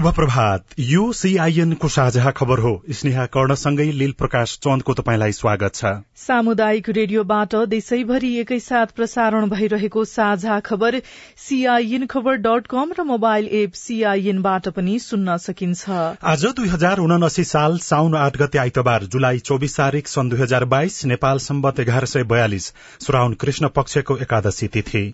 शुभ प्रभात यो सीआईएन को साझा खबर हो। स्नेहा कर्णसँगै लील प्रकाश चन्दको तपाईँलाई स्वागत छ। सामुदायिक रेडियोबाट देशैभरि एकैसाथ प्रसारण भइरहेको साझा खबर सीआईएन खबर डट कम र मोबाइल एप सीआईएनबाट पनि सुन्न सकिन्छ। आज दुई हजार उनासी साल साउन आठ गते आइतबार जुलाई चौबिस तारीक सन् दुई हजार बाइस नेपाल सम्बत एघार सय बयालिस श्राउन कृष्ण पक्षको एकादशी तिथि।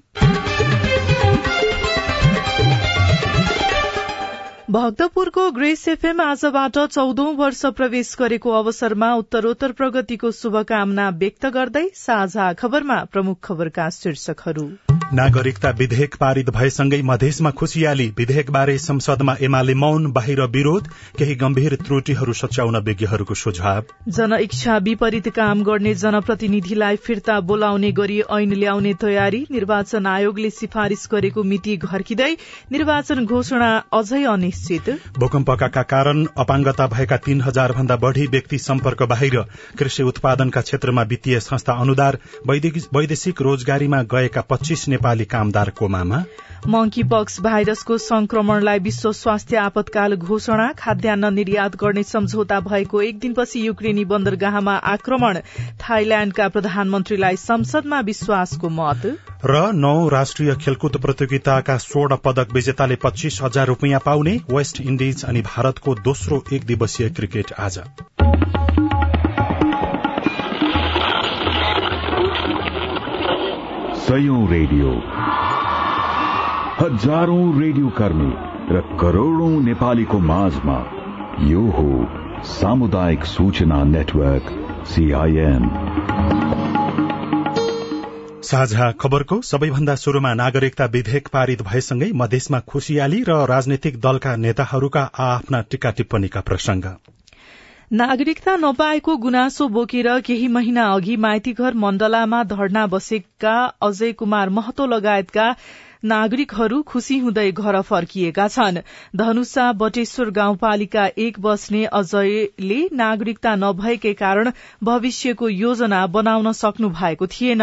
भक्तपुरको ग्रेस एफएम आजबाट चौधौं वर्ष प्रवेश गरेको अवसरमा उत्तरोत्तर प्रगतिको शुभकामना व्यक्त गर्दै साझा खबरमा प्रमुख खबरका शीर्षकहरू। नागरिकता विधेयक पारित भएसँगै मधेसमा खुशियाली विधेयकबारे संसदमा एमाले मौन बाहिर विरोध केही गम्भीर त्रुटिहरू सच्याउन विज्ञहरूको सुझाव। जनइच्छा विपरीत काम गर्ने जनप्रतिनिधिलाई फिर्ता बोलाउने गरी ऐन ल्याउने तयारी निर्वाचन आयोगले सिफारिश गरेको मिति घर्किँदै निर्वाचन घोषणा अझै अनिश्चित। भूकम्पका कारण अपाङ्गता भएका तीन हजार भन्दा बढ़ी व्यक्ति सम्पर्क बाहिर कृषि उत्पादनका क्षेत्रमा वित्तीय संस्था अनुदार वैदेशिक रोजगारीमा गएका पच्चीस नेपाली कामदार कोमामा मंकी पक्स भाइरसको संक्रमणलाई विश्व स्वास्थ्य आपतकाल घोषणा खाद्यान्न निर्यात गर्ने सम्झौता भएको एक दिनपछि युक्रेनी बन्दरगाहमा आक्रमण। थाइल्याण्डका प्रधानमन्त्रीलाई संसदमा विश्वासको मत। र नौ राष्ट्रिय खेलकुद प्रतियोगिताका स्वर्ण पदक विजेताले पच्चीस हजार रूपियाँ पाउने वेस्ट इण्डिज अनि भारतको दोस्रो एक दिवसीय क्रिकेट आज। सयौं रेडियो। हजारौं रेडियो कर्मी र करोड़ौं नेपालीको माझमा यो हो सामुदायिक सूचना नेटवर्क सीआईएन साझा खबरको सबैभन्दा शुरूमा नागरिकता विधेयक पारित भएसँगै मधेसमा खुशियाली र राजनैतिक दलका नेताहरूका आफ्ना टीका टिप्पणीका प्रसंग। नागरिकता नपाएको गुनासो बोकेर केही महिना अघि माइतीघर मण्डलामा धरना बसेका अजय कुमार महतो लगायतका नागरिकहरू खुशी हुँदै घर फर्किएका छन्। धनुषा बटेश्वर गाउँपालिका एक बस्ने अजयले नागरिकता नभएकै कारण भविष्यको योजना बनाउन सक्नु भएको थिएन।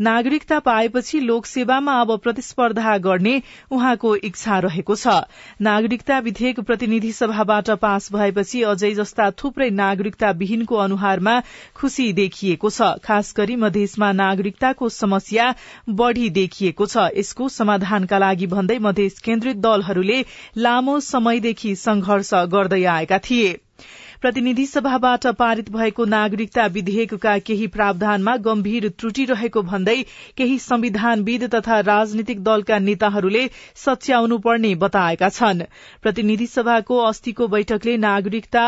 नागरिकता पाएपछि लोकसेवामा अब प्रतिस्पर्धा गर्ने उहाँको इच्छा रहेको छ। नागरिकता विधेयक प्रतिनिधि सभाबाट पास भएपछि अजय जस्ता थुप्रै नागरिकता विहीनको अनुहारमा खुशी देखिएको छ। खास गरी मधेसमा नागरिकताको समस्या बढ़ी देखिएको छ। यसको समाधानका लागि भन्दै मधेस केन्द्रित दलहरूले लामो समयदेखि संघर्ष गर्दै आएका थिए। प्रतिनिधि सभाबाट पारित भएको नागरिकता विधेयकका केही प्रावधानमा गम्भीर त्रुटि रहेको भन्दै केही संविधानविद तथा राजनीतिक दलका नेताहरूले सच्याउनु पर्ने बताएका छन्। प्रतिनिधि सभाको अस्तिको बैठकले नागरिकता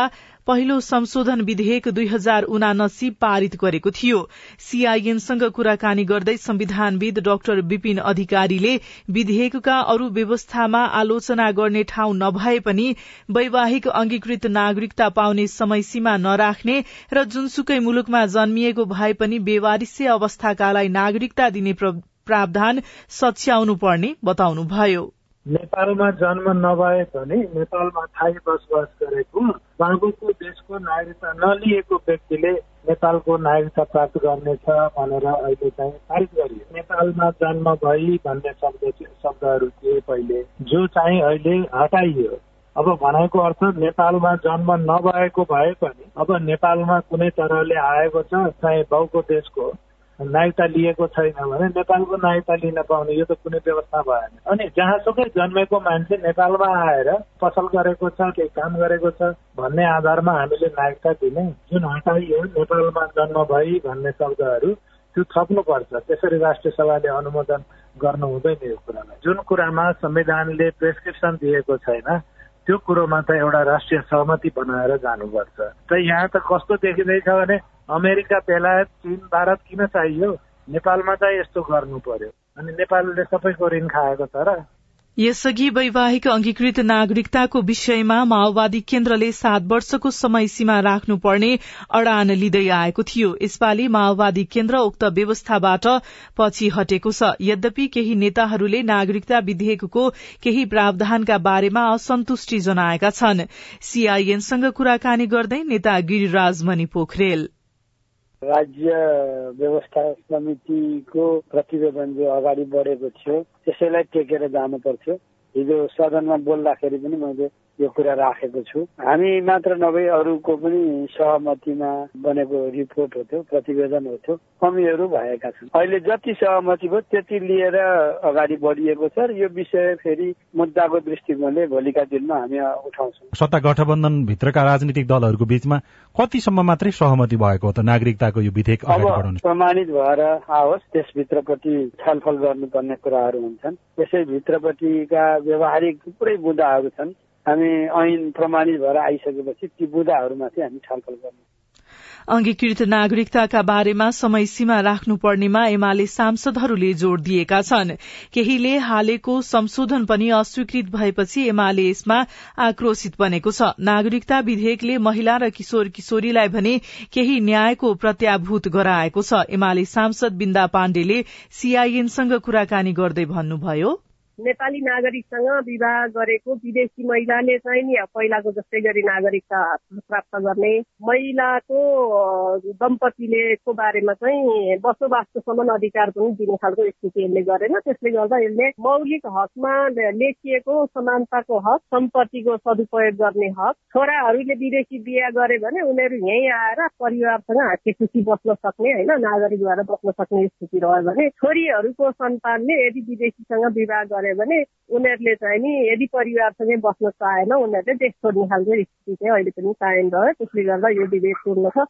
पहिलो संशोधन विधेयक दुई हजार उनासी पारित गरेको थियो। सीआईएनसँग कुराकानी गर्दै संविधानविद डाक्टर विपिन अधिकारीले विधेयकका अरू व्यवस्थामा आलोचना गर्ने ठाउँ नभए पनि वैवाहिक अंगीकृत नागरिकता पाउने समय सीमा नराख्ने र जुनसुकै मुलुकमा जन्मिएको भए पनि बेवारिसे अवस्थाकालाई नागरिकता दिने प्रावधान सच्याउनु पर्ने बताउनुभयो। नेपालमा जन्म नभए पनि नेपालमा थाई बसोबास गरेको बाबुको देशको नागरिकता नलिएको व्यक्तिले नेपालको नागरिकता प्राप्त गर्नेछ भनेर अहिले चाहिँ पारित गरियो। नेपालमा जन्म भई भन्ने शब्द शब्दहरू थिए पहिले जो चाहिँ अहिले हटाइयो। अब भनेको अर्थ नेपालमा जन्म नभएको भए पनि अब नेपालमा कुनै तरहले आएको छ चाहिँ बाउको देशको नागरिकता लिएको छैन भने नेपालको नागरिकता लिन पाउने यो त कुनै व्यवस्था भएन। अनि जहाँसुकै जन्मेको मान्छे नेपालमा आएर पसल गरेको छ केही काम गरेको छ भन्ने आधारमा हामीले नागरिकता दिने जुन हटाइयो नेपालमा जन्म भई भन्ने शब्दहरू त्यो थप्नुपर्छ। त्यसरी राष्ट्रिय सभाले अनुमोदन गर्नु हुँदैन यो कुरालाई। जुन कुरामा संविधानले प्रेसक्रिप्सन दिएको छैन त्यो कुरोमा त एउटा राष्ट्रिय सहमति बनाएर जानुपर्छ। र यहाँ त कस्तो देखिँदैछ भने अमेरिका बेलायत चीन भारत किन चाहियो? नेपालमा चाहिँ यस्तो गर्नु पर्यो। अनि नेपालले सबैको ऋण खाएको छ र। यसअघि वैवाहिक अंगीकृत नागरिकताको विषयमा माओवादी केन्द्रले सात वर्षको समय सीमा राख्नुपर्ने अड़ान लिँदै आएको थियो। यसपालि माओवादी केन्द्र उक्त व्यवस्थाबाट पछि हटेको छ। यद्यपि केही नेताहरूले नागरिकता विधेयकको केही प्रावधानका बारेमा असन्तुष्टि जनाएका छन्। सीआईएनसँग कुराकानी गर्दै नेता गिरिराज मणि पोखरेल राज्य व्यवस्था समितिको प्रतिवेदन जो अगाडि बढेको थियो त्यसैलाई टेकेर जानु पर्थ्यो हिजो सदनमा बोल्दाखेरि पनि मैले यो कुरा राखेको छु। हामी मात्र नभई अरूको पनि सहमतिमा बनेको रिपोर्ट हो त्यो प्रतिवेदन हो त्यो कमीहरू भएका छन्। अहिले जति सहमति भयो त्यति लिएर अगाडि बढिएको छ र यो विषय फेरि मुद्दाको दृष्टिकोणले भोलिका दिनमा हामी उठाउँछौँ। सत्ता गठबन्धन भित्रका राजनीतिक दलहरूको बीचमा कतिसम्म मात्रै सहमति भएको हो त? नागरिकताको यो विधेयक अब प्रमाणित भएर आओस् त्यसभित्रपट्टि छलफल गर्नुपर्ने कुराहरू हुन्छन्। त्यसै भित्रपट्टिका व्यवहारिक थुप्रै मुद्दाहरू छन्। हामी ऐन प्रमाणित भएर आइसकेपछि ती बुदाहरूमाथि हामी छलफल गर्नु अंगीकृत नागरिकताका बारेमा समय सीमा राख्नुपर्नेमा एमाले सांसदहरूले जोड़ दिएका छन्। केहीले हालेको संशोधन पनि अस्वीकृत भएपछि एमाले यसमा आक्रोशित बनेको छ। नागरिकता विधेयकले महिला र किशोर किशोरीलाई भने केही न्यायको प्रत्याभूत गराएको छ। एमाले सांसद बिन्दा पाण्डेले सीआईएनसँग कुराकानी गर्दै भन्नुभयो। नेपाली नागरिकसँग विवाह गरेको विदेशी महिलाले चाहिँ नि पहिलाको जस्तै गरी नागरिकता प्राप्त गर्ने महिलाको दम्पतिले को बारेमा चाहिँ बसोबासकोसम्म अधिकार पनि दिने खालको स्थिति यसले गरेन। त्यसले गर्दा यसले मौलिक हकमा लेखिएको समानताको हक सम्पत्तिको सदुपयोग गर्ने हक छोराहरूले विदेशी बिहा गरे भने उनीहरू यहीँ आएर परिवारसँग हाँसी खुसी बस्न सक्ने होइन नागरिक भएर बस्न सक्ने स्थिति रह्यो भने छोरीहरूको सन्तानले यदि विदेशीसँग विवाह गरे गऱ्यो भने उनीहरूले चाहिँ नि यदि परिवारसँगै बस्न चाहेन उनीहरूले देश छोड्ने खालको स्थिति चाहिँ अहिले पनि कायम रह्यो त्यसले गर्दा यो विधेयक पूर्ण छ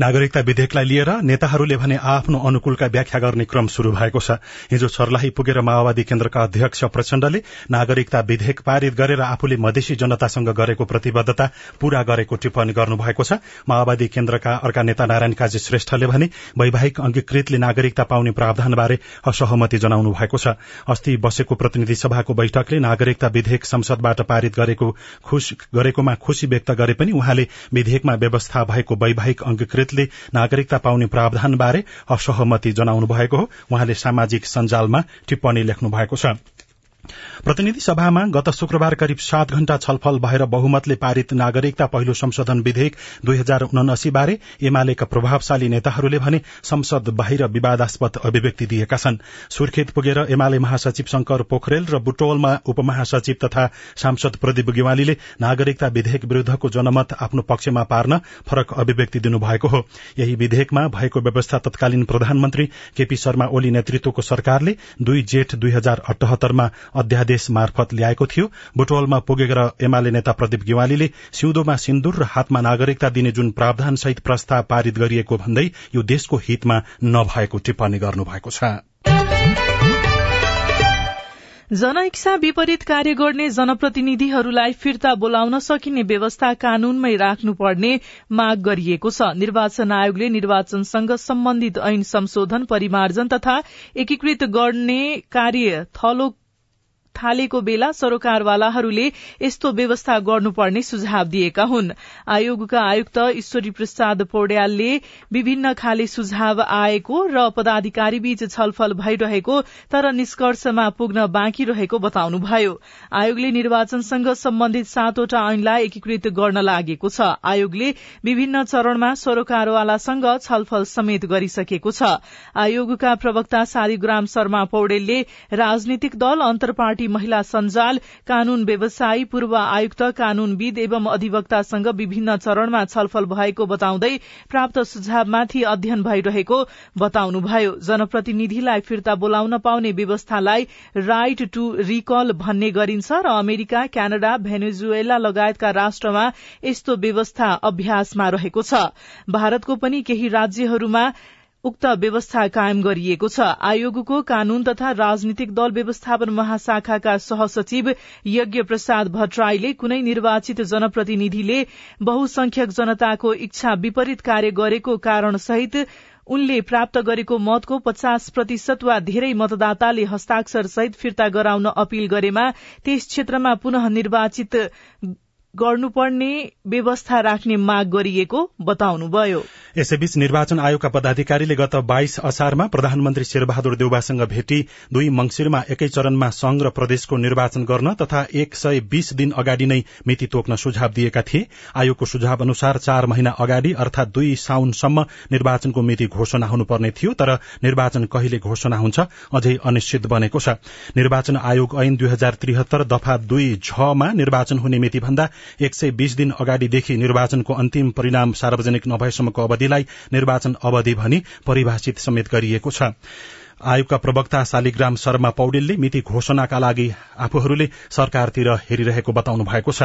नागरिकता विधेयकलाई लिएर नेताहरूले भने आफ्नो अनुकूलका व्याख्या गर्ने क्रम शुरू भएको छ। हिजो छर्लाही पुगेर माओवादी केन्द्रका अध्यक्ष प्रचण्डले नागरिकता विधेयक पारित गरेर आफूले मधेसी जनतासँग गरेको प्रतिबद्धता पूरा गरेको टिप्पणी गर्नुभएको छ। माओवादी केन्द्रका अर्का नेता नारायण काजी श्रेष्ठले भने वैवाहिक अंगीकृतले नागरिकता पाउने प्रावधानबारे असहमति जनाउनु भएको छ। अस्ति बसेको प्रतिनिधि सभाको बैठकले नागरिकता विधेयक संसदबाट पारित गरेकोमा खुशी व्यक्त गरे पनि उहाँले विधेयकमा व्यवस्था भएको वैवाहिक अंगीकृतले नागरिकता पाउने प्रावधानबारे असहमति जनाउनु भएको हो। उहाँले सामाजिक सञ्जालमा टिप्पणी लेख्नु भएको छ। प्रतिनिधि सभामा गत शुक्रबार करिब सात घण्टा छलफल भएर बहुमतले पारित नागरिकता पहिलो संशोधन विधेयक दुई हजार उनासी बारे एमालेका प्रभावशाली नेताहरूले भने संसद बाहिर विवादास्पद अभिव्यक्ति दिएका छन्। सुर्खेत पुगेर एमाले महासचिव शंकर पोखरेल र बुटोलमा उपमहासचिव तथा सांसद प्रदीप गेवालीले नागरिकता विधेयक विरूद्धको जनमत आफ्नो पक्षमा पार्न फरक अभिव्यक्ति दिनुभएको हो। यही विधेयकमा भएको व्यवस्था तत्कालीन प्रधानमन्त्री केपी शर्मा ओली नेतृत्वको सरकारले दुई जेठ दुई हजार अठहत्तरमा अध्यादेश मार्फत ल्याएको थियो। बुटवलमा पुगेर एमाले नेता प्रदीप गेवालीले सिउँदोमा सिन्दूर र हातमा नागरिकता दिने जुन प्रावधान सहित प्रस्ताव पारित गरिएको भन्दै यो देशको हितमा नभएको टिप्पणी गर्नुभएको छ। जनइच्छा विपरीत कार्य गर्ने जनप्रतिनिधिहरूलाई फिर्ता बोलाउन सकिने व्यवस्था कानूनमै राख्नुपर्ने माग गरिएको छ। निर्वाचन आयोगले निर्वाचनसँग सम्बन्धित ऐन संशोधन परिमार्जन तथा एकीकृत गर्ने कार्य थलो थालेको बेला सरोकारवालाहरूले यस्तो व्यवस्था गर्नुपर्ने सुझाव दिएका हुन्। आयोगका आयुक्त ईश्वरी प्रसाद पौड्यालले विभिन्न खाले सुझाव आएको र पदाधिकारी बीच छलफल भइरहेको तर निष्कर्षमा पुग्न बाँकी रहेको बताउनुभयो। आयोगले निर्वाचनसँग सम्बन्धित सातवटा ऐनलाई एकीकृत गर्न लागेको छ। आयोगले विभिन्न चरणमा सरोकारवालासँग छलफल समेत गरिसकेको छ। आयोगका प्रवक्ता शालिग्राम शर्मा पौडेलले राजनीतिक दल अन्तर महिला सञ्जाल कानून व्यवसायी पूर्व आयुक्त कानूनविद एवं अधिवक्तासँग विभिन्न चरणमा छलफल भएको बताउँदै प्राप्त सुझावमाथि अध्ययन भइरहेको बताउनुभयो। जनप्रतिनिधिलाई फिर्ता बोलाउन पाउने व्यवस्थालाई राइट टू रिकल भन्ने गरिन्छ र अमेरिका क्यानाडा भेनेजुएला लगायतका राष्ट्रमा यस्तो व्यवस्था अभ्यासमा रहेको छ। भारतको पनि केही राज्यहरूमा उक्त व्यवस्था कायम गरिएको छ। आयोगको कानून तथा राजनीतिक दल व्यवस्थापन महाशाखाका सहसचिव यज्ञ प्रसाद भट्टराईले कुनै निर्वाचित जनप्रतिनिधिले बहुसंख्यक जनताको इच्छा विपरीत कार्य गरेको कारण सहित उनले प्राप्त गरेको मतको पचास प्रतिशत वा धेरै मतदाताले हस्ताक्षर सहित फिर्ता गराउन अपील गरेमा त्यस क्षेत्रमा पुनः निर्वाचित गर्नुपर्ने व्यवस्था राख्ने माग गरिएको बताउनुभयो। यसैबीच निर्वाचन आयोगका पदाधिकारीले गत बाइस असारमा प्रधानमन्त्री शेरबहादुर देउबासँग भेटी दुई मंगिरमा एकै चरणमा संघ र प्रदेशको निर्वाचन गर्न तथा एक सय बीस दिन अगाडि नै मिति तोक्न सुझाव दिएका थिए। आयोगको सुझाव अनुसार चार महिना अगाडि अर्थात दुई साउनसम्म निर्वाचनको मिति घोषणा हुनुपर्ने थियो तर निर्वाचन कहिले घोषणा हुन्छ अझै अनिश्चित बनेको छ। निर्वाचन आयोग ऐन दुई हजार त्रिहत्तर दफा दुई झमा निर्वाचन हुने मिति भन्दा एक सय बीस दिन अगाडिदेखि निर्वाचनको अन्तिम परिणाम सार्वजनिक नभएसम्मको अवधिलाई निर्वाचन अवधि भनी परिभाषित समेत गरिएको छ। आयोगका प्रवक्ता शालिग्राम शर्मा पौडेलले मिति घोषणाका लागि आफूहरूले सरकारतिर हेरिरहेको बताउनु भएको छ।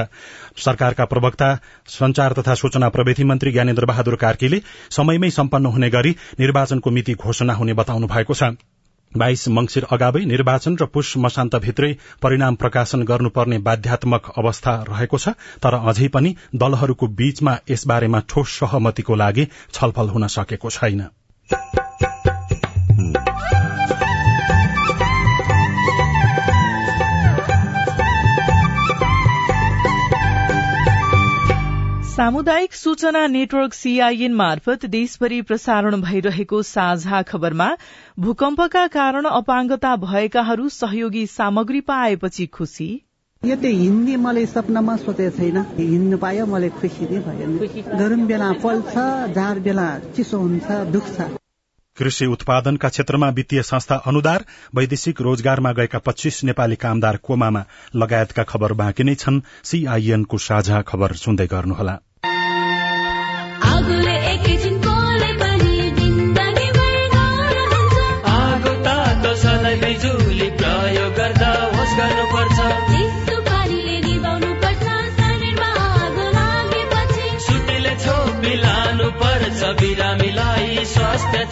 सरकारका प्रवक्ता संचार तथा सूचना प्रविधि मन्त्री ज्ञानेन्द्र बहादुर कार्कीले समयमै सम्पन्न हुने गरी निर्वाचनको मिति घोषणा हुने बताउनु भएको छ। बाइस मंगिर अगावै निर्वाचन र पुष मसान्तभित्रै परिणाम प्रकाशन गर्नुपर्ने बाध्यात्मक अवस्था रहेको छ तर अझै पनि दलहरूको बीचमा यसबारेमा ठोस सहमतिको लागि छलफल हुन सकेको छैन। सामुदायिक सूचना नेटवर्क सीआईएन मार्फत देशभरि प्रसारण भइरहेको साझा खबरमा भूकम्पका कारण अपाङ्गता भएकाहरू सहयोगी सामग्री पाएपछि खुशी यो त हिन्दी मैले सपनामा सोचेको छैन। हिँड्नु पायो मलाई खुसी नै भयो। गरम बेला पल्छ जाड बेला चिसो हुन्छ दुख्छ। कृषि उत्पादनका क्षेत्रमा वित्तीय संस्था अनुदार वैदेशिक रोजगारमा गएका पच्चीस नेपाली कामदार कोमामा लगायतका खबर बाँकी नै छन्। सीआईएनको साझा खबर सुन्दै गर्नुहोला।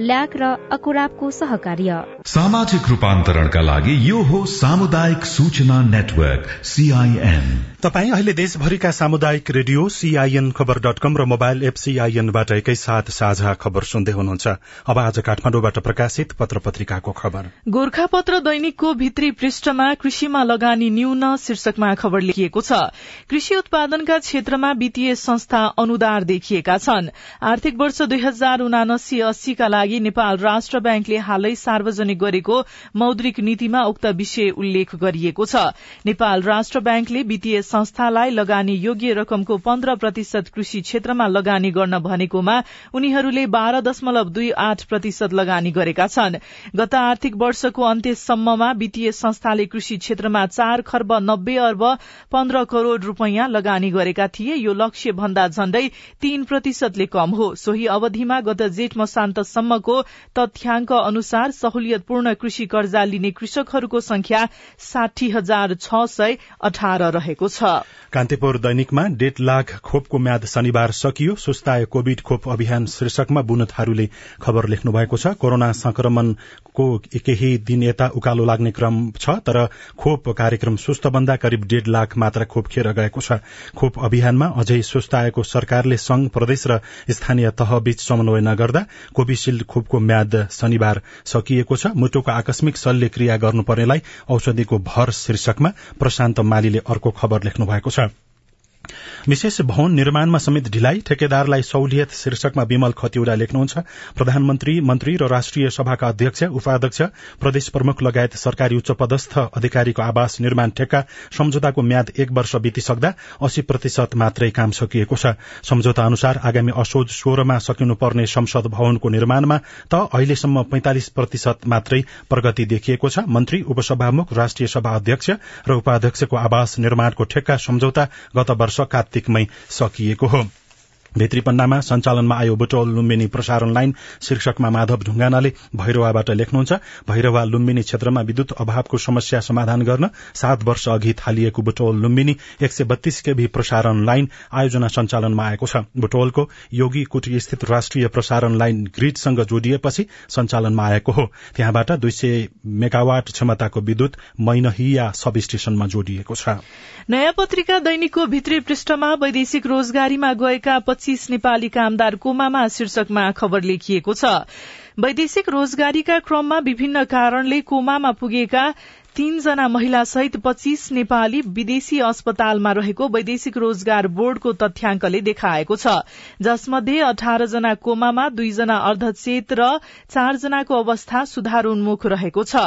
ल्याक र अकुराबको सहकार्य। सामाजिक रूपान्तरणका लागि यो हो सामुदायिक सूचना नेटवर्क सीआईएन तपाई अहिले देशभरिका सामुदायिक radio CIN Khabar dot com र मोबाइल एप सीआईएनबाट एकैसाथ साझा खबर सुन्दै हुनुहुन्छ। अब आज काठमाडौँबाट प्रकाशित पत्र पत्रिकाको खबर। गोर्खापत्र दैनिकको भित्री पृष्ठमा कृषिमा लगानी न्यून शीर्षकमा खबर लेखिएको छ। कृषि उत्पादनका क्षेत्रमा वित्तीय संस्था अनुदार देखिएका छन्। आर्थिक वर्ष दुई हजार उनासी अस्सीका लागि नेपाल राष्ट्र ब्याङ्कले हालै सार्वजनिक गरेको मौद्रिक नीतिमा उक्त विषय उल्लेख गरिएको छ। नेपाल राष्ट्र ब्याङ्कले वित्तीय संस्थालाई लगानी योग्य रकमको पन्ध्र प्रतिशत कृषि क्षेत्रमा लगानी गर्न भनेकोमा उनीहरूले बाह्र दशमलव दुई आठ प्रतिशत लगानी गरेका छन्। गत आर्थिक वर्षको अन्त्यसम्ममा वित्तीय संस्थाले कृषि क्षेत्रमा चार खर्ब नब्बे अर्ब पन्ध्र करोड़ रूपियाँ लगानी गरेका थिए। यो लक्ष्य भन्दा झण्डै तीन प्रतिशतले कम हो। सोही अवधिमा गत जेठ मसान्तसम्म गतेसम्मको तथ्याङ्क अनुसार सहुलियतपूर्ण कृषि कर्जा लिने कृषकहरूको संख्या साठी हजार छ सय अठार रहेको छ। कान्तिपुर दैनिकमा डेढ लाख खोपको म्याद शनिबार सकियो। सुस्ताए कोविड खोप अभियान शीर्षकमा बुन थारूले खबर लेख्नु भएको छ। कोरोना संक्रमणको केही दिन यता उकालो लाग्ने क्रम छ तर खोप कार्यक्रम सुस्त बन्दा करिब डेढ लाख मात्र खोप खेर गएको छ। खोप अभियानमा अझै सुस्ताएको सरकारले संघ प्रदेश र स्थानीय तह बीच समन्वय नगर्दा कोविशील्ड खोपको म्याद शनिबार सकिएको छ। मुटुको आकस्मिक शल्य क्रिया गर्नुपर्नेलाई औषधिको भर शीर्षकमा प्रशान्त मालीले अर्को खबर लेख्नु भएको छ। विशेष भवन निर्माणमा समेत ढिलाइ ठेकेदारलाई सहुलियत शीर्षकमा विमल खतिवड़ा लेख्नुहुन्छ। प्रधानमन्त्री मन्त्री र राष्ट्रिय सभाका अध्यक्ष उपाध्यक्ष प्रदेश प्रमुख लगायत सरकारी उच्च पदस्थ अधिकारीको आवास निर्माण ठेक्का सम्झौताको म्याद एक वर्ष बितिसक्दा अस्सी प्रतिशत मात्रै काम सकिएको छ। सम्झौता अनुसार आगामी असोज सोह्रमा सकिनुपर्ने संसद भवनको निर्माणमा त अहिलेसम्म पैंतालिस प्रतिशत मात्रै प्रगति देखिएको छ। मन्त्री उपसभामुख राष्ट्रिय सभा अध्यक्ष र उपाध्यक्षको आवास निर्माणको ठेक्का सम्झौता गत वर्ष कार्तिकमै सकिएको हो। भित्री पन्नामा सञ्चालनमा आयो बुटोल लुम्बिनी प्रसारण लाइन। शीर्षकमा माधव ढुङ्गानाले भैरवाबाट लेख्नुहुन्छ भैरवा लुम्बिनी क्षेत्रमा विद्युत अभावको समस्या समाधान गर्न सात वर्ष अघि थालिएको बुटोल लुम्बिनी एक सय बत्तीस केभी प्रसारण लाइन आयोजना सञ्चालनमा आएको छ। बुटोलको योगी कुटी स्थित राष्ट्रिय प्रसारण लाइन ग्रिडसँग जोडिएपछि सञ्चालनमा आएको हो। त्यहाँबाट दुई सय मेगावाट क्षमताको विद्युत मैनहिया सब स्टेशनमा जोडिएको छ। नयाँ पत्रिका दैनिकको भित्री पृष्ठमा वैदेशिक रोजगारीमा गएका पच्चीस नेपाली कामदार कोमामा शीर्षकमा खबर लेखिएको छ। वैदेशिक रोजगारीका क्रममा विभिन्न कारणले कोमामा पुगेका तीनजना महिला सहित पच्चीस नेपाली विदेशी अस्पतालमा रहेको वैदेशिक रोजगार बोर्डको तथ्याङ्कले देखाएको छ। जसमध्ये अठार जना कोमामा दुईजना अर्धचेत र चारजनाको अवस्था सुधारोन्मुख रहेको छ।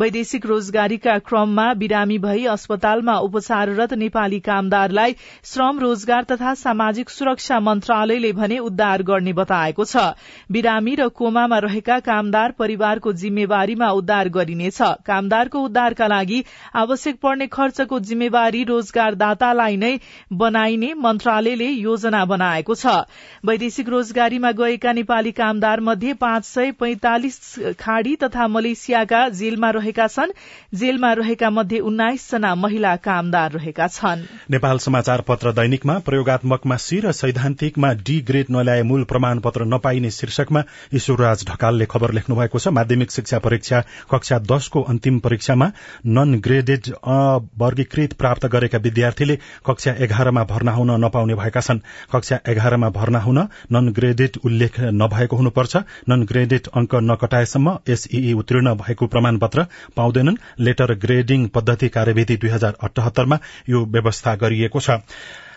वैदेशिक रोजगारीका क्रममा बिरामी भई अस्पतालमा उपचाररत नेपाली कामदारलाई श्रम रोजगार तथा सामाजिक सुरक्षा मन्त्रालयले भने उद्धार गर्ने बताएको छ। बिरामी र कोमामा रहेका कामदार परिवारको जिम्मेवारीमा उद्धार गरिनेछ। कामदारको उद्धार रोजगारका लागि आवश्यक पर्ने खर्चको जिम्मेवारी रोजगारदातालाई नै बनाइने मन्त्रालयले योजना बनाएको छ। वैदेशिक रोजगारीमा गएका नेपाली कामदार मध्ये पाँच सय पैंतालिस खाड़ी तथा मलेसियाका जेलमा रहेका छन्। जेलमा रहेका मध्ये उन्नाइस जना महिला कामदार रहेका छन्। नेपाल समाचार पत्र दैनिकमा प्रयोगत्मकमा सी र सैद्धान्तिकमा डी ग्रेड नल्याए मूल प्रमाणपत्र नपाइने शीर्षकमा ईश्वरराज ढकालले खबर लेख्नु भएको छ। माध्यमिक शिक्षा परीक्षा कक्षा दशको अन्तिम परीक्षामा नन ग्रेडेड वर्गीकृत प्राप्त गरेका विद्यार्थीले कक्षा एघारमा भर्ना हुन नपाउने भएका छन्। कक्षा एघारमा भर्ना हुन नन ग्रेडेड उल्लेख नभएको हुनुपर्छ। नन ग्रेडेड अंक नकटाएसम्म एसईई उत्तीर्ण भएको प्रमाणपत्र पाउँदैनन्। लेटर ग्रेडिङ पद्धति कार्यविधि दुई हजार अठहत्तरमा यो व्यवस्था गरिएको छ।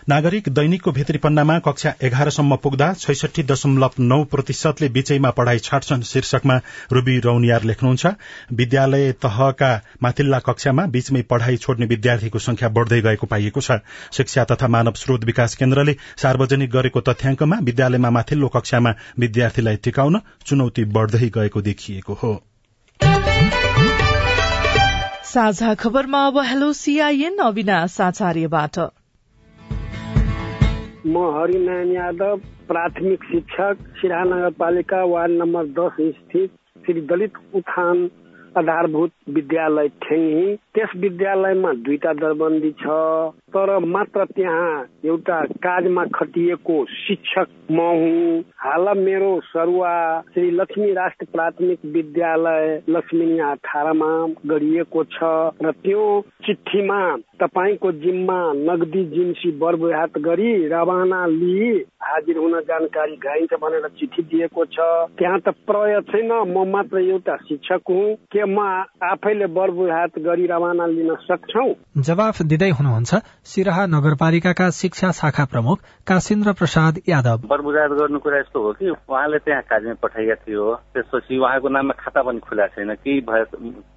नागरिक दैनिकको भित्री पन्नामा कक्षा एघारसम्म पुग्दा छैसठी दशमलव नौ प्रतिशतले बीचैमा पढ़ाई छाड्छन् शीर्षकमा रूबी रौनियार लेख्नुहुन्छ विद्यालय तहका माथिल्ला कक्षामा बीचमै पढ़ाई छोड्ने विद्यार्थीको संख्या बढ़दै गएको पाइएको छ। शिक्षा तथा मानव स्रोत विकास केन्द्रले सार्वजनिक गरेको तथ्याङ्कमा विद्यालयमा माथिल्लो कक्षामा विद्यार्थीलाई टिकाउन चुनौती बढ़दै गएको देखिएको हो। साझा खबरमा अब हेलो सीआईएन अविनाश आचार्यबाट। म हरिनारायण यादव प्राथमिक शिक्षक सिराहा नगरपालिका वार्ड नम्बर दस स्थित श्री दलित उत्थान आधारभूत विद्यालय ठेङ्गी त्यस विद्यालयमा दुईटा दरबन्दी छ तर मात्र त्यहाँ एउटा काजमा खटिएको शिक्षक म हुँ। हाल मेरो सरुवा श्री लक्ष्मी राष्ट्र प्राथमिक विद्यालय लक्ष्मी अठारमा गरिएको छ र त्यो चिठीमा तपाईँको जिम्मा नगदी जिन्सी बरबुहात गरी रवाना लिई हाजिर हुन जानकारी गराइन्छ भनेर चिठी दिएको छ। त्यहाँ त प्रय छैन म मात्र एउटा शिक्षक हुँ। के म आफैले बरबुहात गरी रवाना लिन सक्छौ। जवाफ दिँदै हुनुहुन्छ सिराहा नगरपालिकाका शिक्षा शाखा प्रमुख काशिन्द्र प्रसाद यादव। बरबुहात गर्नु कुरा यस्तो हो कि उहाँले त्यहाँ काजमा पठाइएको थियो। त्यसपछि उहाँको नाममा खाता पनि खुला छैन केही भयो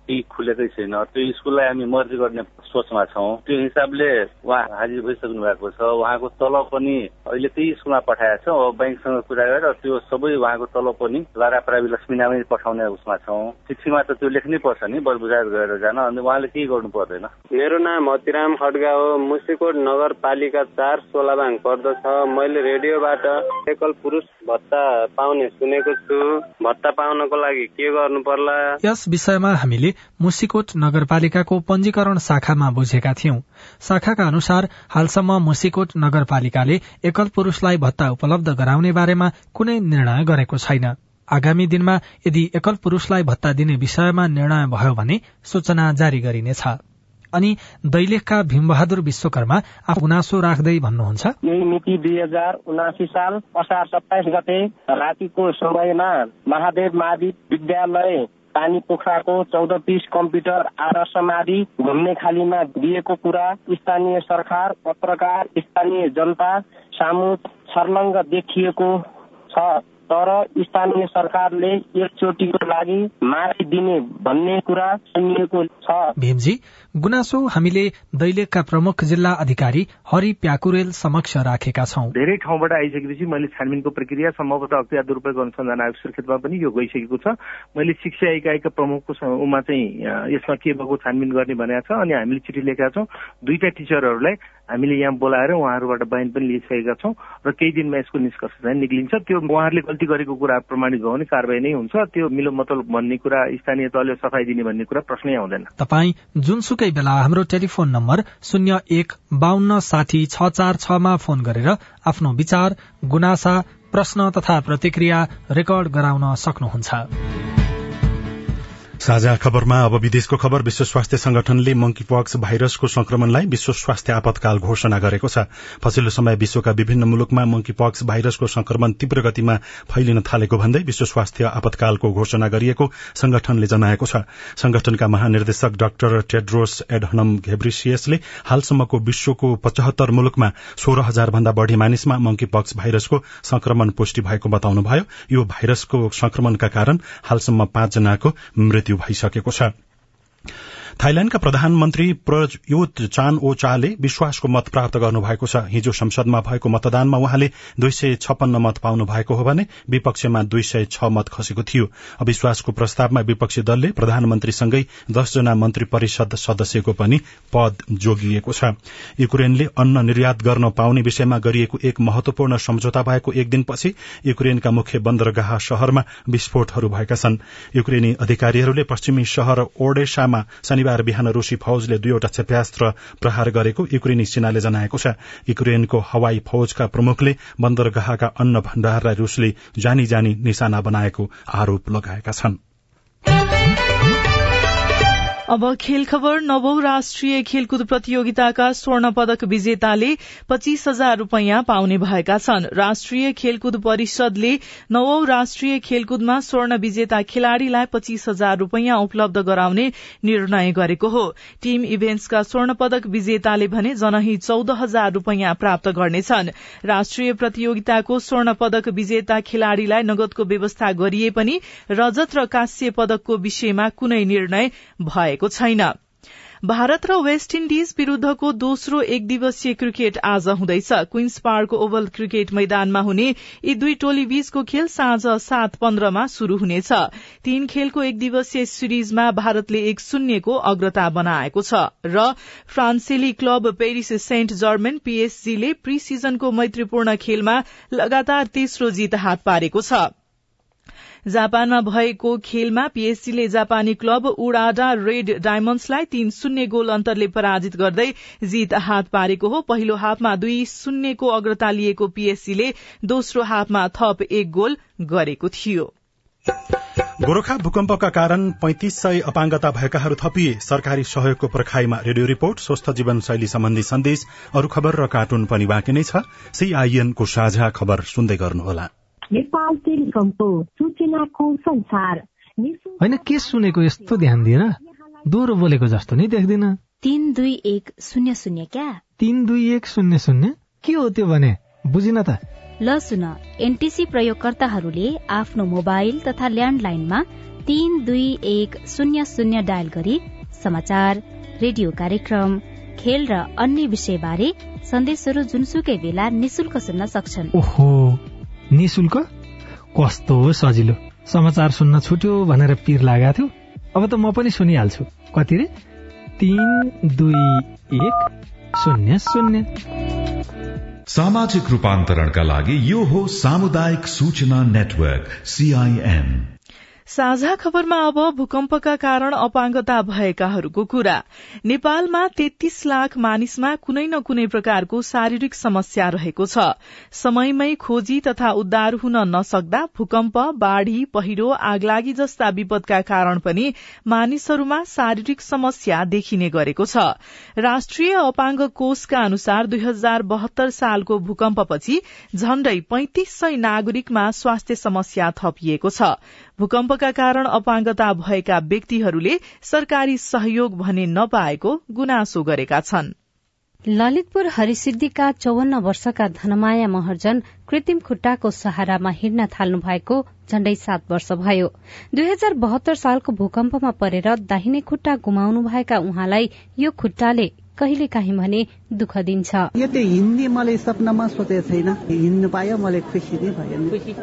केही खुलेकै छैन। त्यो स्कुललाई हामी मर्जी गर्ने सोचमा छौँ। त्यो हिसाबले उहाँ हाजिर भइसक्नु भएको छ। उहाँको तलब पनि अहिले त्यही स्कुलमा पठाएको छ। ब्याङ्कसँग कुरा गरेर त्यो सबै उहाँको तलब पनि लारा प्रावि लक्ष्मीनामै पठाउने उसमा छौँ। चिठीमा त त्यो लेख्नै पर्छ नि बलबुझार गरेर जान अनि उहाँले केही गर्नु पर्दैन। मेरो नाम हतिराम खड्गा हो मुसिकोट नगरपालिका चार सोलाबाङ पर्दछ। मैले रेडियोबाट एकल पुरुष भत्ता पाउने सुनेको छु। भत्ता पाउनको लागि के गर्नु पर्ला? यस विषयमा हामीले मुसिकोट नगरपालिकाको पञ्जीकरण शाखामा बुझेका थियौं। शाखाका अनुसार हालसम्म मुसिकोट नगरपालिकाले एकल पुरूषलाई भत्ता उपलब्ध गराउने बारेमा कुनै निर्णय गरेको छैन। आगामी दिनमा यदि एकल पुरूषलाई भत्ता दिने विषयमा निर्णय भयो भने सूचना जारी गरिनेछ। अनि दैलेखका भीमबहादुर विश्वकर्मा आफू गुनासो राख्दै भन्नुहुन्छ। मिति दुई हजार उनासी साल असार सत्ताइस गते रातिको समयमा महादेव मावि विद्यालय पानी पोखराको चौध पिस कम्प्युटर आदर्श समाधि घुम्ने खालीमा दिएको कुरा स्थानीय सरकार पत्रकार स्थानीय जनता सामु छर्लङ्ग देखिएको छ। तर स्थानीय सरकारले एकचोटिको लागि माफी दिने भन्ने कुरा सुनिएको छ। भीमजी गुनासो हामीले दैलेखका प्रमुख जिल्ला अधिकारी हरि प्याकुरेल समक्ष राखेका छौं। धेरै ठाउँबाट आइसकेपछि मैले छानबिनको प्रक्रिया सम्भवतः अख्तियार दुरूपयोग अनुसन्धान आयोग सुर्खेतमा पनि यो गइसकेको छ। मैले शिक्षा इकाइका प्रमुखको उमा चाहिँ यसमा के भएको छानबिन गर्ने भनेको छ अनि हामीले चिठी लेखेका छौँ। दुईटा टिचरहरूलाई हामीले यहाँ बोलाएर उहाँहरूबाट बयान पनि लिइसकेका छौँ र केही दिनमा यसको निष्कर्ष चाहिँ निक्लिन्छ। त्यो उहाँहरूले गल्ती गरेको कुरा प्रमाणित भयो भने कारवाही नै हुन्छ। त्यो मिलो मतल भन्ने कुरा स्थानीय तहले सफाई दिने भन्ने कुरा प्रश्नै आउँदैन। तपाईँ जुनसुकै बेला हाम्रो टेलिफोन नम्बर शून्य एक बान्न साठी छ चार छमा फोन गरेर आफ्नो विचार गुनासा प्रश्न तथा प्रतिक्रिया रेकर्ड गराउन सक्नुहुन्छ। साझा खबरमा अब विदेशको खबर विश्व स्वास्थ्य संगठनले मंकीपक्स भाइरसको संक्रमणलाई विश्व स्वास्थ्य आपतकाल घोषणा गरेको छ। पछिल्लो समय विश्वका विभिन्न मुलुकमा मंकीपक्स भाइरसको संक्रमण तीव्र गतिमा फैलिन थालेको भन्दै विश्व स्वास्थ्य आपतकालको घोषणा गरिएको संगठनले जनाएको छ। संगठनका महानिर्देशक डाक्टर टेड्रोस एडहनम घेब्रिसियसले हालसम्मको विश्वको पचहत्तर मुलुकमा सोह्र हजार भन्दा बढ़ी मानिसमा मंकीपक्स भाइरसको संक्रमण पुष्टि भएको बताउनुभयो। यो भाइरसको संक्रमणका कारण हालसम्म पाँचजनाको मृत्यु भइसकेको छ। थाइल्याण्डका प्रधानमन्त्री प्रयुत चान ओ चाले विश्वासको मत प्राप्त गर्नुभएको छ। हिजो संसदमा भएको मतदानमा उहाँले दुई सय छप्पन्न मत पाउनु भएको हो भने विपक्षमा दुई सय छ मत खसेको थियो। अविश्वासको प्रस्तावमा विपक्षी दलले प्रधानमन्त्रीसँगै दसजना मन्त्री परिषद सदस्यको पनि पद जोगिएको छ। युक्रेनले अन्न निर्यात गर्न पाउने विषयमा गरिएको एक महत्वपूर्ण सम्झौता भएको एक दिनपछि युक्रेनका मुख्य बन्दरगाह शहरमा विस्फोटहरू भएका छन्। युक्रेनी अधिकारीहरूले पश्चिमी शहर ओडेसामा शनिबार बिहान रूसी फौजले दुईवटा क्षेप्यास्त्र प्रहार गरेको युक्रेनी सेनाले जनाएको छ। युक्रेनको हवाई फौजका प्रमुखले बन्दरगाहका अन्न भण्डारलाई रूसले जानी जानी निशाना बनाएको आरोप लगाएका छन्। अब खेल खबर नवौं राष्ट्रिय खेलकुद प्रतियोगिताका स्वर्ण पदक विजेताले पच्चीस हजार रूपियाँ पाउने भएका छन्। राष्ट्रिय खेलकुद परिषदले नवौं राष्ट्रिय खेलकुदमा स्वर्ण विजेता खेलाड़ीलाई पच्चीस हजार रूपियाँ उपलब्ध गराउने निर्णय गरेको हो। टीम इभेन्ट्सका स्वर्ण पदक विजेताले भने जनही चौध हजार रूपियाँ प्राप्त गर्नेछन्। राष्ट्रिय प्रतियोगिताको स्वर्ण पदक विजेता खेलाड़ीलाई नगदको व्यवस्था गरिए पनि रजत र कांस्य पदकको विषयमा कुनै निर्णय भएको भएको छैन। भारत र वेस्ट इण्डिज विरूद्धको दोस्रो एक दिवसीय क्रिकेट आज हुँदैछ। क्वीन्स पार्क ओभल क्रिकेट मैदानमा हुने यी दुई टोली बीचको खेल साँझ सात पन्ध्रमा शुरू हुनेछ। तीन खेलको एक दिवसीय सिरिजमा भारतले एक शून्यको अग्रता बनाएको छ र फ्रान्सेली क्लब पेरिस सेन्ट जर्मेन पीएसजीले प्री सिजनको मैत्रीपूर्ण खेलमा लगातार तेस्रो जीत हात पारेको छ। जापानमा भएको खेलमा पीएससीले जापानी क्लब उडाडा रेड डायमण्ड्सलाई तीन शून्य गोल अन्तरले पराजित गर्दै जीत हात पारेको हो। पहिलो हाफमा दुई शून्यको अग्रता लिएको पीएससीले दोस्रो हाफमा थप एक गोल गरेको थियो। गोर्खा भूकम्पका कारण पैंतिस सय अपाङ्गता भएकाहरू थपिए। सरकारी सहयोगको पर्खाईमा रेडियो रिपोर्ट स्वस्थ जीवनशैली सम्बन्धी सन्देश अरू खबर र कार्टुन पनि बाँकी नै छ। सीआईएनको साझा खबर सुन्दै गर्नुहोला। नेपाल टेलिकमको सूचनाको संसार होइन के सुनेको यस्तो ध्यान दिएर दोहोरो बोलेको जस्तो नि देख्दिन। तीन दुई एक शून्य शून्य क्या? तीन दुई एक शून्य शून्य? के हो त्यो भने? बुझिन त। ल सुन एनटिसी प्रयोगकर्ताहरूले आफ्नो मोबाइल तथा ल्यान्डलाइनमा तीन दुई एक शून्य शून्य डायल गरी समाचार रेडियो कार्यक्रम खेल र अन्य विषय बारे सन्देशहरू जुनसुकै बेला निशुल्क सुन्न सक्छन्। ओहो। निशुल्क कस्तो सजिलो। समाचार सुन्न छुट्यो भनेर पिर लागेको थियो। अब त म पनि सुनिहाल्छु। कति रे? तीन दुई एक शून्य शून्य। सामाजिक रूपान्तरणका लागि यो हो सामुदायिक सूचना नेटवर्क सीआईएन साझा खबरमा अब भूकम्पका कारण अपाङ्गता भएकाहरूको कुरा। नेपालमा तेत्तीस लाख मानिसमा कुनै न कुनै प्रकारको शारीरिक समस्या रहेको छ। समयमै खोजी तथा उद्धार हुन नसक्दा भूकम्प बाढ़ी पहिरो आगलागी जस्ता विपदका कारण पनि मानिसहरूमा शारीरिक समस्या देखिने गरेको छ। राष्ट्रिय अपाङ्ग कोषका अनुसार दुई हजार बहत्तर सालको भूकम्पपछि झण्डै पैंतिस सय नागरिकमा स्वास्थ्य समस्या थपिएको छ। भूकम्पका कारण अपाङ्गता भएका व्यक्तिहरूले सरकारी सहयोग भने नपाएको गुनासो गरेका छन्। ललितपुर हरिसिद्धिका चौवन्न वर्षका धनमाया महर्जन कृत्रिम खुट्टाको सहारामा हिँड्न थाल्नु भएको झण्डै सात वर्ष भयो। दुई हजार बहत्तर सालको भूकम्पमा परेर दाहिने खुट्टा गुमाउनु भएका उहाँलाई यो खुट्टाले कहिले काहीँ भने दुःख दिन्छ। यो त हिन्दी मैले सपनामा सोचेको छैन। हिँड्नु पायो मैले खुसी नै भयो।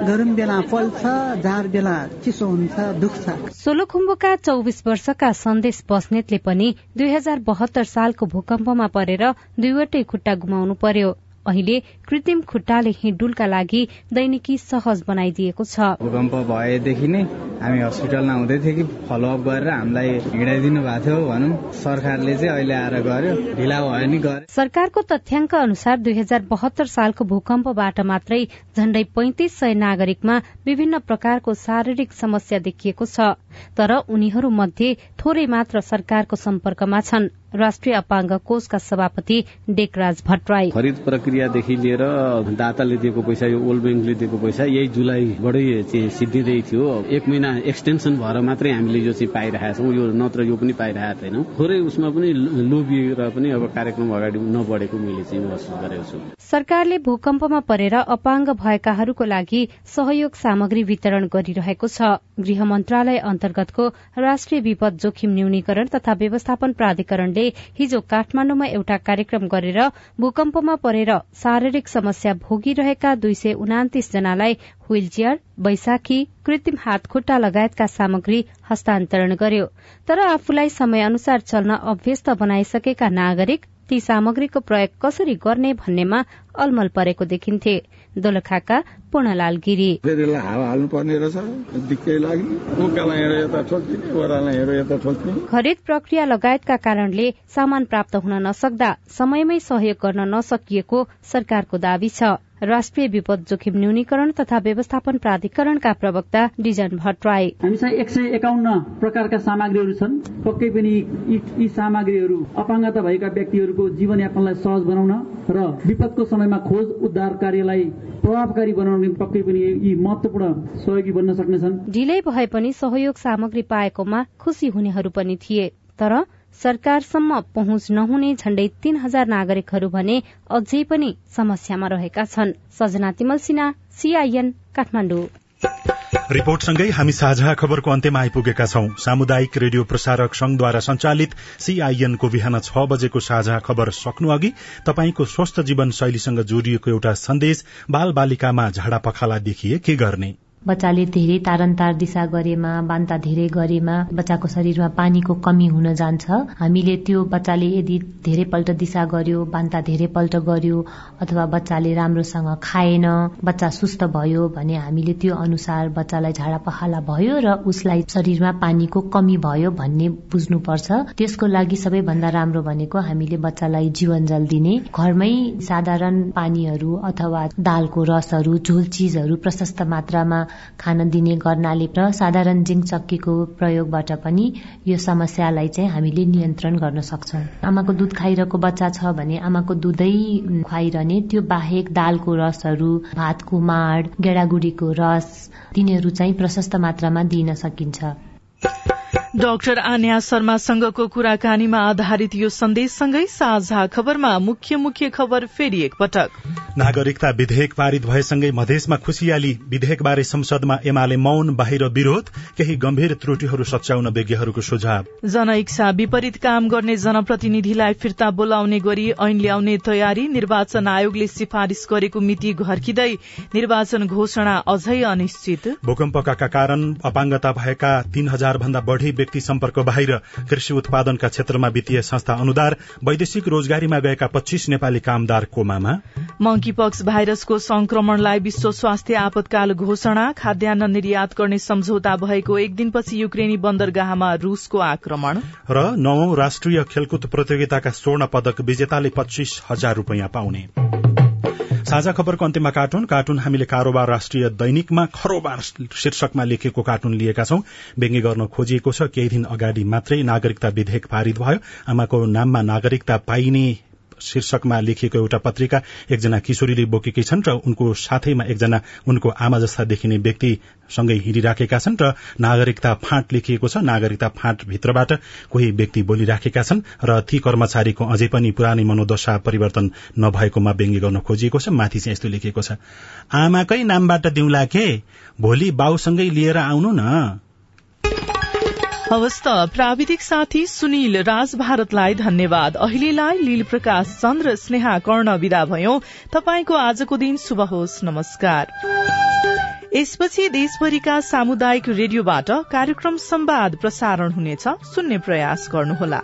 गरम बेला पल्छ जार बेला चिसो हुन्छ दुख्छ सोलुखुम्बुका चौबिस वर्षका सन्देश बस्नेतले पनि दुई हजार बहत्तर सालको भूकम्पमा परेर दुईवटै खुट्टा गुमाउनु पर्यो। अहिले कृत्रिम खुट्टाले हिँडुलका लागि दैनिकी सहज बनाइदिएको छ। भूकम्प भएदेखि नै हामी हस्पिटलमा हुँदै थियो कि फलोअप गरेर हामीलाई हिँडाइदिनु भएको थियो भनौँ। सरकारले चाहिँ अहिले आएर गर्यो ढिला भयो नि गरे। सरकारको तथ्याङ्क अनुसार दुई हजार बहत्तर सालको भूकम्पबाट मात्रै झण्डै पैंतिस सय नागरिकमा विभिन्न प्रकारको शारीरिक समस्या देखिएको छ। तर उनीहरू मध्ये थोरै मात्र सरकारको सम्पर्कमा छन्। राष्ट्रिय अपाङ्ग कोषका सभापति डेकराज भट्टराई। खरिद प्रक्रियादेखि लिएर दाताले दिएको पैसा यो वर्ल्ड ब्याङ्कले दिएको पैसा यही जुलाईबाटै चाहिँ सिद्धिँदै थियो एक महिना एक्सटेन्सन भएर मात्रै हामीले यो चाहिँ पाइरहेका छौँ यो नत्र यो पनि पाइरहेका छैनौँ। थोरै उसमा पनि लोभिएर पनि अब कार्यक्रम अगाडि नबढेको मैले चाहिँ महसुस गरेको छु। सरकारले भूकम्पमा परेर अपाङ्ग भएकाहरूको लागि सहयोग सामग्री वितरण गरिरहेको छ। गृह मन्त्रालय अन्तर्गतको राष्ट्रिय विपद जोखिम न्यूनीकरण तथा व्यवस्थापन प्राधिकरणले हिजो काठमाण्डुमा एउटा कार्यक्रम गरेर भूकम्पमा परेर शारीरिक समस्या भोगिरहेका दुई सय उनातिस जनालाई व्हील चेयर बैशाखी कृत्रिम हात खुट्टा लगायतका सामग्री हस्तान्तरण गर्यो। तर आफूलाई समय अनुसार चल्न अभ्यस्त बनाइसकेका नागरिक ती सामग्रीको प्रयोग कसरी गर्ने भन्नेमा अलमल परेको देखिन्थे। दोलखाका पूर्णलाल गिरी। हावा हाल्नु पर्ने रहेछ खरिद प्रक्रिया लगायतका कारणले सामान प्राप्त हुन नसक्दा समयमै सहयोग गर्न नसकिएको सरकारको दावी छ। राष्ट्रिय विपद जोखिम न्यूनीकरण तथा व्यवस्थापन प्राधिकरणका प्रवक्ता डिजन भट्टराई। हामीसँग एक सय एकाउन्न प्रकारका सामग्रीहरू छन्। पक्कै पनि यी सामग्रीहरू अपाङ्गता भएका व्यक्तिहरूको जीवनयापनलाई सहज बनाउन र विपदको समयमा खोज उद्धार कार्यलाई प्रभावकारी बनाउने पक्कै पनि यी महत्वपूर्ण सहयोगी बन्न सक्नेछन्। ढिलै भए पनि सहयोग सामग्री पाएकोमा खुशी हुनेहरू पनि थिए तर सरकारसम्म पहुँच नहुने झण्डै तीन हजार नागरिकहरू भने अझै पनि समस्यामा रहेका छन्। सजना तिमल सिन्हा सीआईएन काठमाडौँ। रिपोर्टसँगै हामी साझा खबरको अन्त्यमा आइपुगेका छौं। सामुदायिक रेडियो प्रसारक संघद्वारा संचालित सीआईएनको बिहान छ बजेको साझा खबर सक्नु अघि तपाईँको स्वस्थ जीवन शैलीसँग जोडिएको एउटा सन्देश बाल बालिकामा झाडा पखाला देखिए के गर्ने? बच्चाले धेरै तारन्तार दिशा गरेमा बान्ता धेरै गरेमा बच्चाको शरीरमा पानीको कमी हुन जान्छ। हामीले त्यो बच्चाले यदि धेरै पल्ट दिशा गर्यो बान्ता धेरै पल्ट गर्यो अथवा बच्चाले राम्रोसँग खाएन बच्चा सुस्त भयो भने हामीले त्यो अनुसार बच्चालाई झाडा पखाला भयो र उसलाई शरीरमा पानीको कमी भयो भन्ने बुझ्नुपर्छ। त्यसको लागि सबैभन्दा राम्रो भनेको हामीले बच्चालाई जीवन जल दिने। घरमै साधारण पानीहरू अथवा दालको रसहरू झोल चिजहरू प्रशस्त मात्रामा खान दिने गर्नाले र साधारण जिङ्क चक्कीको प्रयोगबाट पनि यो समस्यालाई चाहिँ हामीले नियन्त्रण गर्न सक्छौँ। आमाको दुध खाइरहेको बच्चा छ भने आमाको दुधै खुवाइरहने त्यो बाहेक दालको रसहरू भातको माड गेडागुडीको रस तिनीहरू चाहिँ प्रशस्त मात्रामा दिन सकिन्छ। डाक्टर आन्या शर्मासँगको कुराकानीमा आधारित यो सन्देशसँगै साझा खबरमा मुख्य मुख्य खबर फेरि एकपटक। नागरिकता विधेयक पारित भएसँगै मधेसमा खुशियाली विधेयकबारे संसदमा एमाले मौन बाहिर विरोध केही गम्भीर त्रुटिहरू सच्याउन विज्ञहरूको सुझाव। जनइच्छा विपरीत काम गर्ने जनप्रतिनिधिलाई फिर्ता बोलाउने गरी ऐन ल्याउने तयारी निर्वाचन आयोगले सिफारिश गरेको मिति घर्किँदै निर्वाचन घोषणा अझै अनिश्चित। भूकम्पका कारण अपाङ्गता भएका तीन हजार भन्दा बढ़ी व्यक्ति सम्पर्क बाहिर कृषि उत्पादनका क्षेत्रमा वित्तीय संस्था अनुदार वैदेशिक रोजगारीमा गएका पच्चीस नेपाली कामदार कोमामा। मंकीपक्स भाइरसको संक्रमणलाई विश्व स्वास्थ्य आपतकाल घोषणा खाद्यान्न निर्यात गर्ने सम्झौता भएको एक दिनपछि युक्रेनी बन्दरगाहमा रूसको आक्रमण। र नौ राष्ट्रिय खेलकुद प्रतियोगिताका स्वर्ण पदक विजेताले पच्चीस हजार रूपियाँ पाउने। साझा खबरको अन्त्यमा कार्टुन। कार्टुन हामीले कारोबार राष्ट्रिय दैनिकमा खरोबार शीर्षकमा लेखेको कार्टुन लिएका छौं। व्यङ्ग्य गर्न खोजिएको छ। केही दिन अगाडि मात्रै नागरिकता विधेयक पारित भयो। आमाको नाममा नागरिकता पाइने शीर्षकमा लेखिएको एउटा पत्रिका एकजना किशोरीले बोकेकी छन् र उनको साथैमा एकजना उनको आमा जस्ता देखिने व्यक्ति सँगै हिँडिराखेका छन् र नागरिकता फाँट लेखिएको छ। नागरिकता फाँट भित्रबाट कोही व्यक्ति बोलिराखेका छन् र ती कर्मचारीको अझै पनि पुरानै मनोदशा परिवर्तन नभएकोमा व्यङ्ग्य गर्न खोजिएको छ। माथि चाहिँ यस्तो लेखिएको छ आमाकै नामबाट दिउँला के? भोलि बाउसँगै लिएर आउनु न। हवस् त प्राविधिक साथी सुनिल राज भारतलाई धन्यवाद। अहिलेलाई लील प्रकाश चन्द्र स्नेहा कर्ण विदा भयो। तपाईँको आजको दिन शुभ होस्। नमस्कार। यसपछि देशभरिका सामुदायिक रेडियोबाट कार्यक्रम संवाद प्रसारण हुनेछ। सुन्ने प्रयास गर्नुहोला।